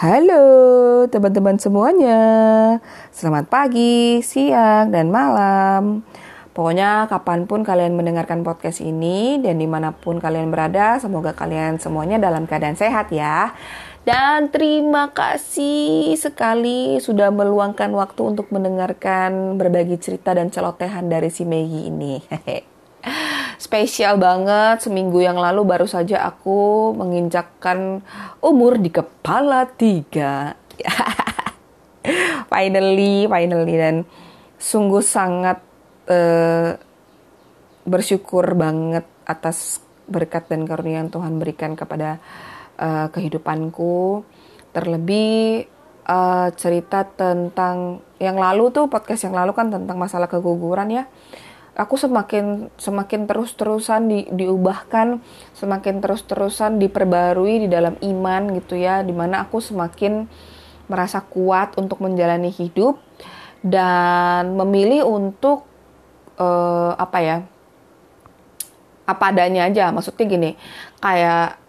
Halo teman-teman semuanya, selamat pagi, siang, dan malam. Pokoknya kapan pun kalian mendengarkan podcast ini dan di mana pun kalian berada, semoga kalian semuanya dalam keadaan sehat ya. Dan terima kasih sekali sudah meluangkan waktu untuk mendengarkan berbagi cerita dan celotehan dari si Megi ini. spesial banget. Seminggu yang lalu baru saja aku menginjakkan umur di kepala tiga. finally, finally dan sungguh sangat uh, bersyukur banget atas berkat dan karunia yang Tuhan berikan kepada uh, kehidupanku. Terlebih uh, cerita tentang yang lalu tuh podcast yang lalu kan tentang masalah keguguran ya aku semakin semakin terus-terusan di, diubahkan, semakin terus-terusan diperbarui di dalam iman gitu ya, di mana aku semakin merasa kuat untuk menjalani hidup dan memilih untuk uh, apa ya apa adanya aja. Maksudnya gini, kayak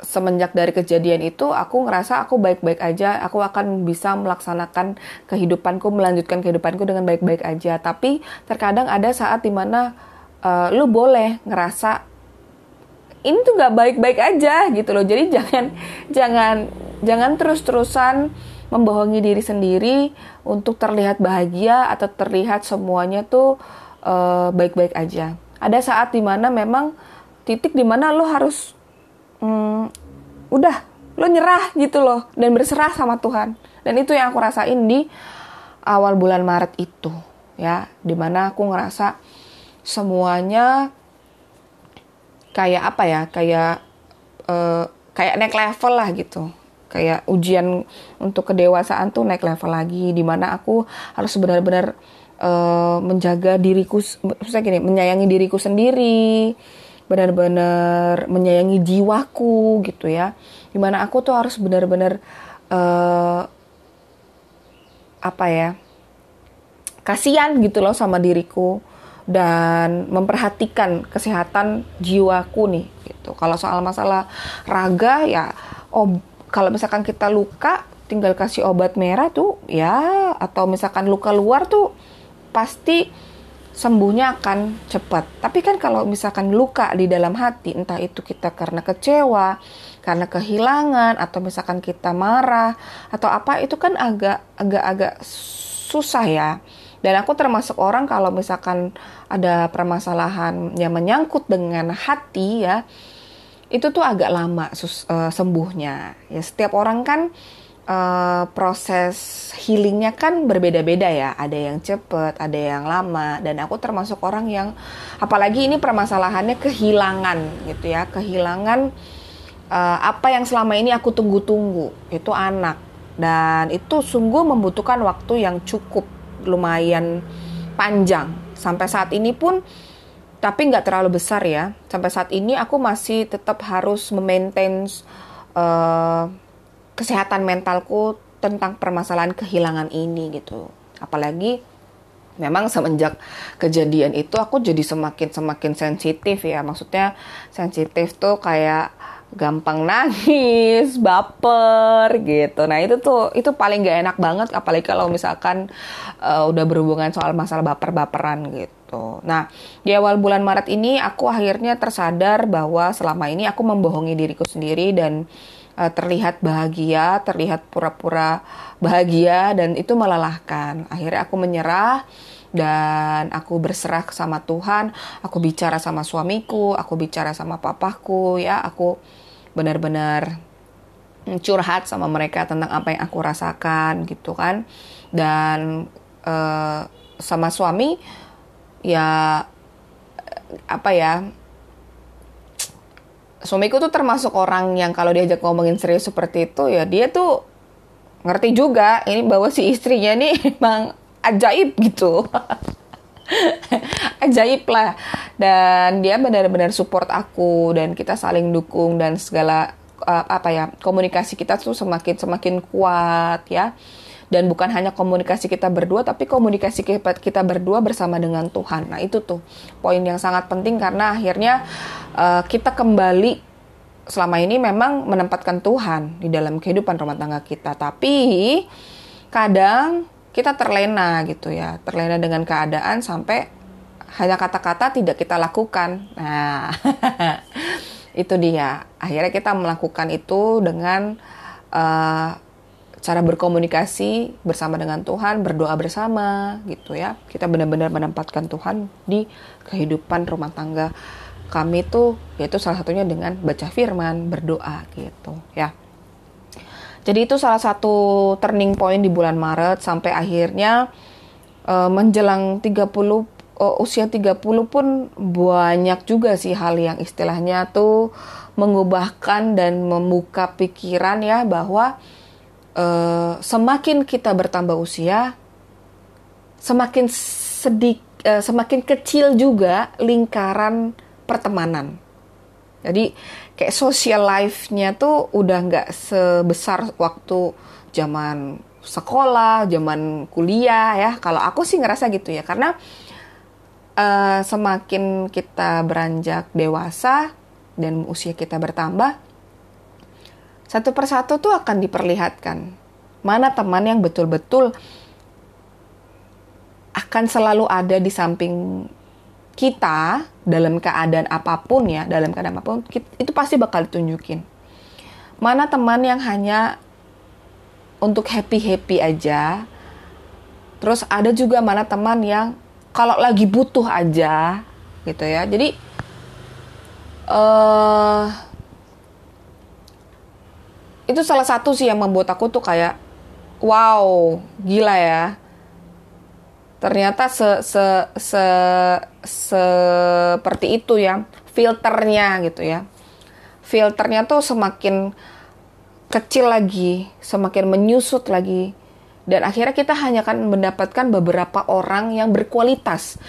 semenjak dari kejadian itu aku ngerasa aku baik-baik aja, aku akan bisa melaksanakan kehidupanku, melanjutkan kehidupanku dengan baik-baik aja. Tapi terkadang ada saat di mana uh, lu boleh ngerasa ini tuh gak baik-baik aja gitu loh. Jadi jangan jangan jangan terus-terusan membohongi diri sendiri untuk terlihat bahagia atau terlihat semuanya tuh uh, baik-baik aja. Ada saat di mana memang titik di mana lo harus hmm, udah lo nyerah gitu loh dan berserah sama Tuhan. Dan itu yang aku rasain di awal bulan Maret itu ya di mana aku ngerasa semuanya kayak apa ya kayak uh, kayak naik level lah gitu. Kayak ujian untuk kedewasaan tuh naik level lagi di mana aku harus benar-benar uh, menjaga diriku maksudnya gini menyayangi diriku sendiri benar-benar menyayangi jiwaku gitu ya. Di mana aku tuh harus benar-benar uh, apa ya kasihan gitu loh sama diriku dan memperhatikan kesehatan jiwaku nih gitu. Kalau soal masalah raga ya oh kalau misalkan kita luka tinggal kasih obat merah tuh ya atau misalkan luka luar tuh pasti sembuhnya akan cepat. Tapi kan kalau misalkan luka di dalam hati, entah itu kita karena kecewa, karena kehilangan, atau misalkan kita marah, atau apa itu kan agak agak agak susah ya. Dan aku termasuk orang kalau misalkan ada permasalahan yang menyangkut dengan hati ya, itu tuh agak lama sus, uh, sembuhnya. Ya setiap orang kan uh, proses healingnya kan berbeda-beda ya. Ada yang cepet, ada yang lama. Dan aku termasuk orang yang, apalagi ini permasalahannya kehilangan gitu ya, kehilangan uh, apa yang selama ini aku tunggu-tunggu itu anak. Dan itu sungguh membutuhkan waktu yang cukup lumayan panjang. Sampai saat ini pun tapi nggak terlalu besar ya. Sampai saat ini aku masih tetap harus memaintain uh, kesehatan mentalku tentang permasalahan kehilangan ini gitu. Apalagi memang semenjak kejadian itu aku jadi semakin semakin sensitif ya. Maksudnya sensitif tuh kayak gampang nangis, baper gitu. Nah itu tuh itu paling gak enak banget, apalagi kalau misalkan uh, udah berhubungan soal masalah baper-baperan gitu. Nah di awal bulan Maret ini aku akhirnya tersadar bahwa selama ini aku membohongi diriku sendiri dan uh, terlihat bahagia, terlihat pura-pura bahagia dan itu melelahkan. Akhirnya aku menyerah dan aku berserah sama Tuhan, aku bicara sama suamiku, aku bicara sama papaku ya, aku benar-benar curhat sama mereka tentang apa yang aku rasakan gitu kan. Dan uh, sama suami ya apa ya suamiku tuh termasuk orang yang kalau diajak ngomongin serius seperti itu ya dia tuh ngerti juga ini bahwa si istrinya nih emang ajaib gitu. Ajaib lah. Dan dia benar-benar support aku dan kita saling dukung dan segala uh, apa ya komunikasi kita tuh semakin semakin kuat ya dan bukan hanya komunikasi kita berdua tapi komunikasi kita berdua bersama dengan Tuhan. Nah, itu tuh poin yang sangat penting karena akhirnya uh, kita kembali selama ini memang menempatkan Tuhan di dalam kehidupan rumah tangga kita. Tapi kadang kita terlena gitu ya, terlena dengan keadaan sampai hanya kata-kata tidak kita lakukan. Nah, itu dia. Akhirnya kita melakukan itu dengan uh, cara berkomunikasi bersama dengan Tuhan, berdoa bersama gitu ya. Kita benar-benar menempatkan Tuhan di kehidupan rumah tangga kami tuh yaitu salah satunya dengan baca firman, berdoa gitu ya. Jadi itu salah satu turning point di bulan Maret sampai akhirnya uh, menjelang 30 uh, usia 30 pun banyak juga sih hal yang istilahnya tuh mengubahkan dan membuka pikiran ya bahwa uh, semakin kita bertambah usia semakin sedik uh, semakin kecil juga lingkaran pertemanan. Jadi kayak social life-nya tuh udah nggak sebesar waktu zaman sekolah, zaman kuliah ya. Kalau aku sih ngerasa gitu ya, karena uh, semakin kita beranjak dewasa dan usia kita bertambah, satu persatu tuh akan diperlihatkan mana teman yang betul-betul akan selalu ada di samping kita dalam keadaan apa pun ya, dalam keadaan apa pun itu pasti bakal ditunjukin. Mana teman yang hanya untuk happy-happy aja. Terus ada juga mana teman yang kalau lagi butuh aja gitu ya. Jadi uh, itu salah satu sih yang membuat aku tuh kayak wow, gila ya. Ternyata se, se, se, seperti itu ya filternya gitu ya. Filternya tuh semakin kecil lagi semakin menyusut lagi. Dan akhirnya kita hanya akan mendapatkan beberapa orang yang berkualitas.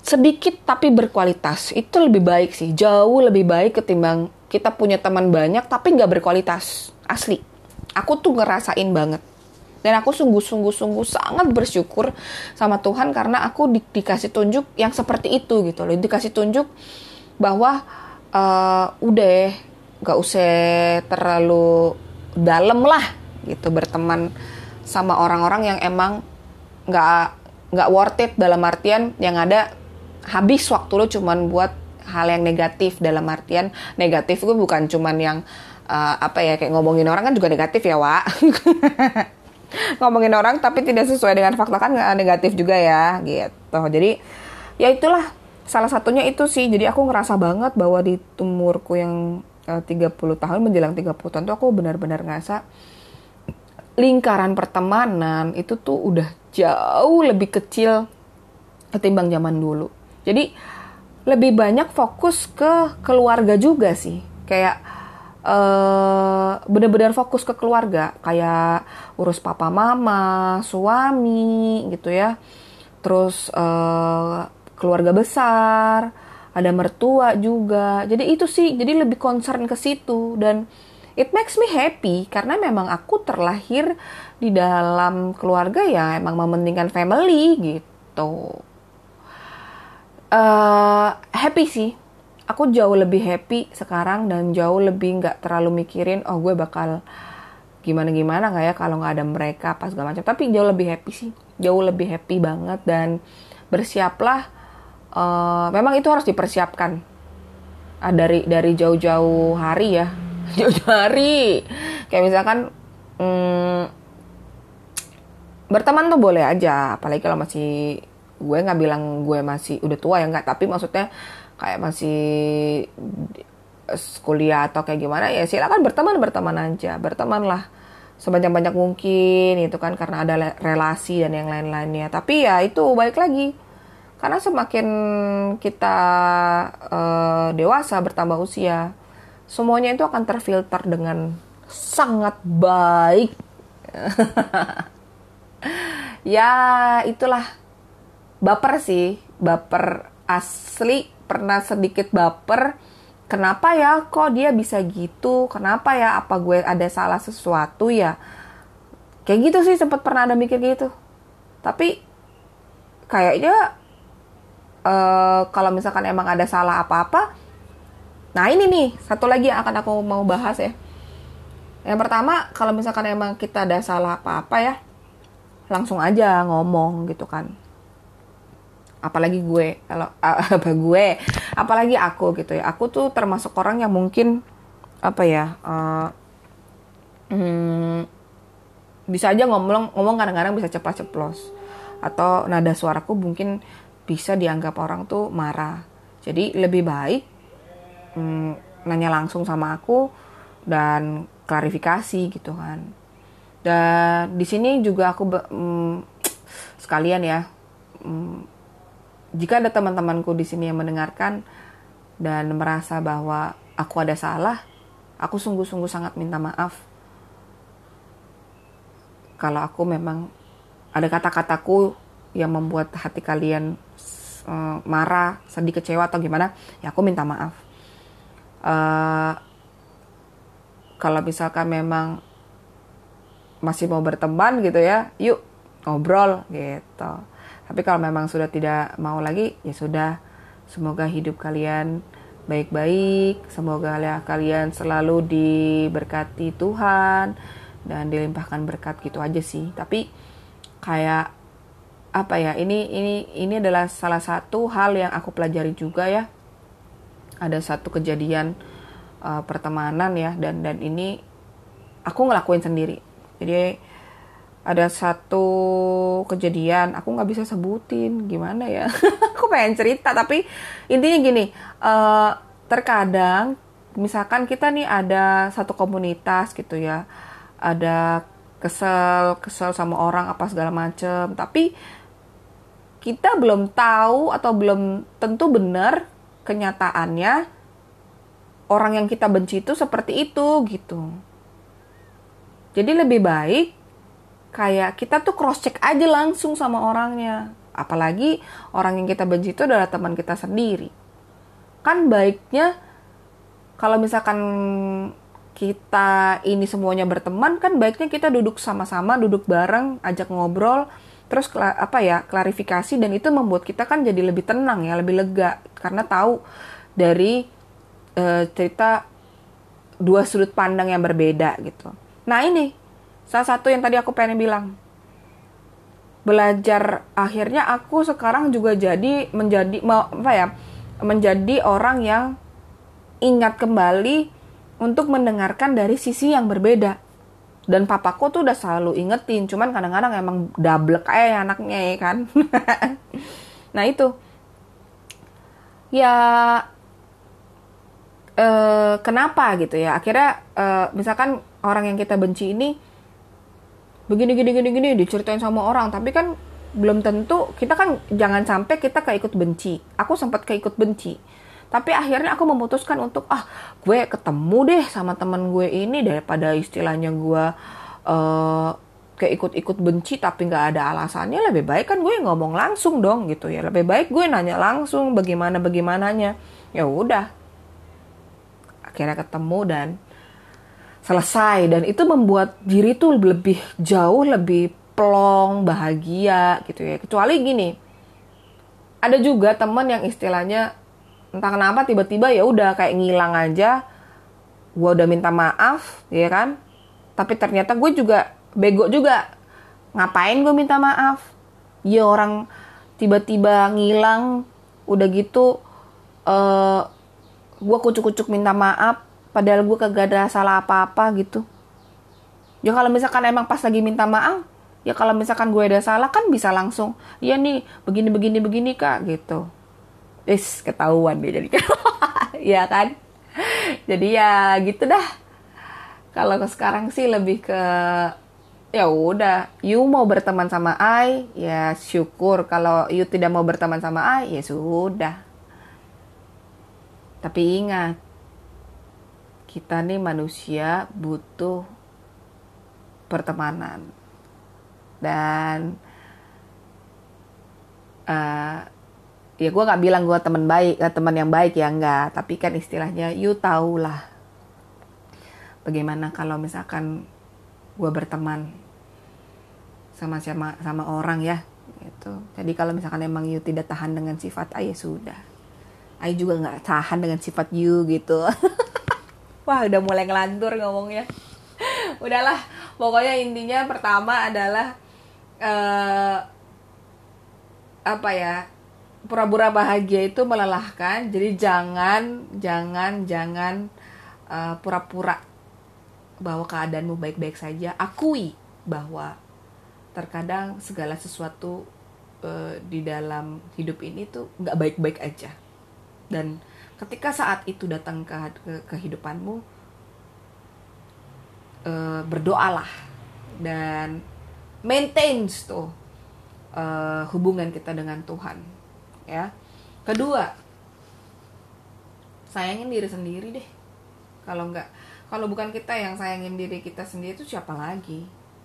Sedikit tapi berkualitas itu lebih baik sih. Jauh lebih baik ketimbang kita punya teman banyak tapi nggak berkualitas asli. Aku tuh ngerasain banget. Dan aku sungguh-sungguh-sungguh sangat bersyukur sama Tuhan karena aku di, dikasih tunjuk yang seperti itu gitu loh. Dikasih tunjuk bahwa uh, udah gak usah terlalu dalam lah gitu berteman sama orang-orang yang emang nggak nggak worth it dalam artian yang ada habis waktu lo cuman buat hal yang negatif dalam artian negatif gue bukan cuman yang uh, apa ya kayak ngomongin orang kan juga negatif ya wa ngomongin orang tapi tidak sesuai dengan fakta kan negatif juga ya gitu. Jadi ya itulah salah satunya itu sih. Jadi aku ngerasa banget bahwa di umurku yang eh, uh, 30 tahun menjelang 30 tahun tuh aku benar-benar ngerasa lingkaran pertemanan itu tuh udah jauh lebih kecil ketimbang zaman dulu. Jadi lebih banyak fokus ke keluarga juga sih. Kayak uh, benar-benar fokus ke keluarga. Kayak urus papa mama suami gitu ya. Terus uh, keluarga besar ada mertua juga. Jadi itu sih jadi lebih concern ke situ. Dan it makes me happy karena memang aku terlahir di dalam keluarga ya emang mementingkan family gitu. Uh, happy sih aku jauh lebih happy sekarang dan jauh lebih nggak terlalu mikirin oh gue bakal gimana gimana nggak ya kalau nggak ada mereka pas segala macam. Tapi jauh lebih happy sih jauh lebih happy banget dan bersiaplah uh, memang itu harus dipersiapkan. Uh, dari dari jauh-jauh hari ya. Jauh-jauh hari. Kayak misalkan hmm, berteman tuh boleh aja apalagi kalau masih gue nggak bilang gue masih udah tua ya nggak. Tapi maksudnya kayak masih kuliah atau kayak gimana ya silakan berteman berteman aja bertemanlah sebanyak banyak mungkin itu kan karena ada relasi dan yang lain-lainnya. Tapi ya itu baik lagi karena semakin kita uh, dewasa bertambah usia semuanya itu akan terfilter dengan sangat baik. Ya itulah baper sih baper asli pernah sedikit baper kenapa ya kok dia bisa gitu kenapa ya apa gue ada salah sesuatu ya kayak gitu sih sempat pernah ada mikir gitu tapi kayaknya uh, kalau misalkan emang ada salah apa-apa Nah ini nih satu lagi yang akan aku mau bahas ya. Yang pertama kalau misalkan emang kita ada salah apa-apa ya, langsung aja ngomong gitu kan. Apalagi gue, kalau apa gue, apalagi aku gitu ya. Aku tuh termasuk orang yang mungkin apa ya, uh, hmm, bisa aja ngomong ngomong kadang-kadang bisa cepat ceplos atau nada suaraku mungkin bisa dianggap orang tuh marah. Jadi lebih baik hmm, nanya langsung sama aku dan klarifikasi gitu kan. Dan di sini juga aku hmm, sekalian ya, hmm, jika ada teman-temanku di sini yang mendengarkan dan merasa bahwa aku ada salah, aku sungguh-sungguh sangat minta maaf kalau aku memang ada kata-kataku yang membuat hati kalian uh, marah, sedih, kecewa atau gimana, ya aku minta maaf. Uh, kalau misalkan memang masih mau berteman gitu ya, yuk ngobrol gitu. Tapi kalau memang sudah tidak mau lagi, ya sudah. Semoga hidup kalian baik-baik, semoga kalian selalu diberkati Tuhan dan dilimpahkan berkat gitu aja sih. Tapi kayak apa ya ini ini ini adalah salah satu hal yang aku pelajari juga ya. Ada satu kejadian uh, pertemanan ya dan dan ini aku ngelakuin sendiri. Jadi ada satu kejadian aku nggak bisa sebutin gimana ya? Aku pengen cerita tapi intinya gini uh, terkadang misalkan kita nih ada satu komunitas gitu ya ada kesel kesel sama orang apa segala macem tapi kita belum tahu atau belum tentu benar kenyataannya orang yang kita benci itu seperti itu gitu. Jadi lebih baik kayak kita tuh cross check aja langsung sama orangnya. Apalagi orang yang kita benci itu adalah teman kita sendiri. Kan baiknya kalau misalkan kita ini semuanya berteman kan baiknya kita duduk sama-sama duduk bareng ajak ngobrol terus apa ya klarifikasi dan itu membuat kita kan jadi lebih tenang ya lebih lega. Karena tahu dari e, cerita dua sudut pandang yang berbeda gitu. Nah ini salah satu yang tadi aku pengen bilang belajar akhirnya aku sekarang juga jadi menjadi apa ya menjadi orang yang ingat kembali untuk mendengarkan dari sisi yang berbeda. Dan papaku tuh udah selalu ingetin, cuman kadang-kadang emang double kayak anaknya ya kan. nah itu, ya eh, kenapa gitu ya? Akhirnya eh, misalkan orang yang kita benci ini begini gini gini gini diceritain sama orang, tapi kan belum tentu kita kan jangan sampai kita keikut benci. Aku sempat keikut benci. Tapi akhirnya aku memutuskan untuk ah gue ketemu deh sama temen gue ini daripada istilahnya gue uh, kayak ikut-ikut benci tapi nggak ada alasannya lebih baik kan gue ngomong langsung dong gitu ya. Lebih baik gue nanya langsung bagaimana bagaimananya. Ya udah. Akhirnya ketemu dan selesai. Dan itu membuat diri tuh lebih jauh lebih plong bahagia gitu ya. Kecuali gini ada juga temen yang istilahnya entah kenapa tiba-tiba ya udah kayak ngilang aja gue udah minta maaf ya kan? Tapi ternyata gue juga bego juga. Ngapain gue minta maaf? Ya orang tiba-tiba ngilang udah gitu uh, eh, gue kucuk-kucuk minta maaf padahal gue kagak ada salah apa-apa gitu. Ya kalau misalkan emang pas lagi minta maaf ya kalau misalkan gue ada salah kan bisa langsung iya nih begini begini begini kak gitu. Is ketahuan deh jadi ya kan? Jadi ya gitu dah. Kalau sekarang sih lebih ke ya udah you mau berteman sama I ya syukur. Kalau you tidak mau berteman sama I ya sudah. Tapi ingat kita nih manusia butuh pertemanan. Dan uh, ya gue nggak bilang gue teman baik eh, teman yang baik ya enggak tapi kan istilahnya you tahu lah bagaimana kalau misalkan gue berteman sama sama sama orang ya gitu. Jadi kalau misalkan emang you tidak tahan dengan sifat ayah ya sudah. I juga nggak tahan dengan sifat you gitu wah udah mulai ngelantur ngomongnya. Udahlah pokoknya intinya pertama adalah uh, apa ya pura-pura bahagia itu melelahkan. Jadi jangan jangan jangan uh, pura-pura bahwa keadaanmu baik-baik saja. Akui bahwa terkadang segala sesuatu uh, di dalam hidup ini tuh nggak baik-baik aja. Dan ketika saat itu datang ke, ke kehidupanmu uh, berdoalah dan maintain tuh uh, hubungan kita dengan Tuhan ya. Kedua sayangin diri sendiri deh. Kalau nggak kalau bukan kita yang sayangin diri kita sendiri itu siapa lagi?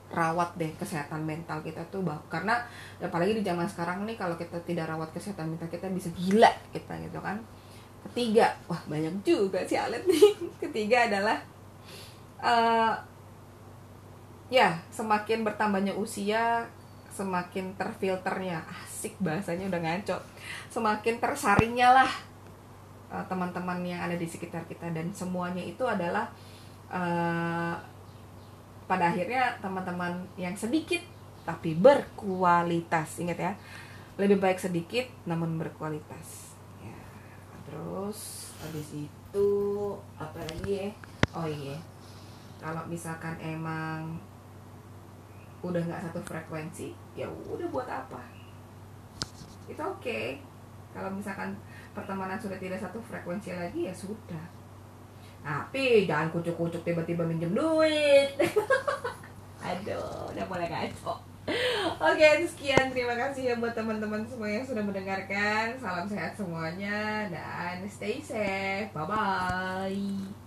Rawat deh kesehatan mental kita tuh bah karena apalagi di zaman sekarang nih kalau kita tidak rawat kesehatan mental kita bisa gila kita gitu kan ketiga. Wah banyak juga sih alet nih. Ketiga adalah uh, ya semakin bertambahnya usia semakin terfilternya. Asik bahasanya udah ngaco. Semakin tersaringnya lah uh, teman-teman yang ada di sekitar kita. Dan semuanya itu adalah uh, pada akhirnya teman-teman yang sedikit tapi berkualitas. Ingat ya lebih baik sedikit namun berkualitas terus habis itu apa lagi ya? Oh iya. Kalau misalkan emang udah nggak satu frekuensi ya udah buat apa? Itu oke. Okay. kalau misalkan pertemanan sudah tidak satu frekuensi lagi ya sudah. Tapi jangan kucuk-kucuk tiba-tiba minjem duit. Aduh udah mulai kacau Oke, okay, sekian. Terima kasih ya buat teman-teman semua yang sudah mendengarkan. Salam sehat semuanya dan stay safe. Bye bye.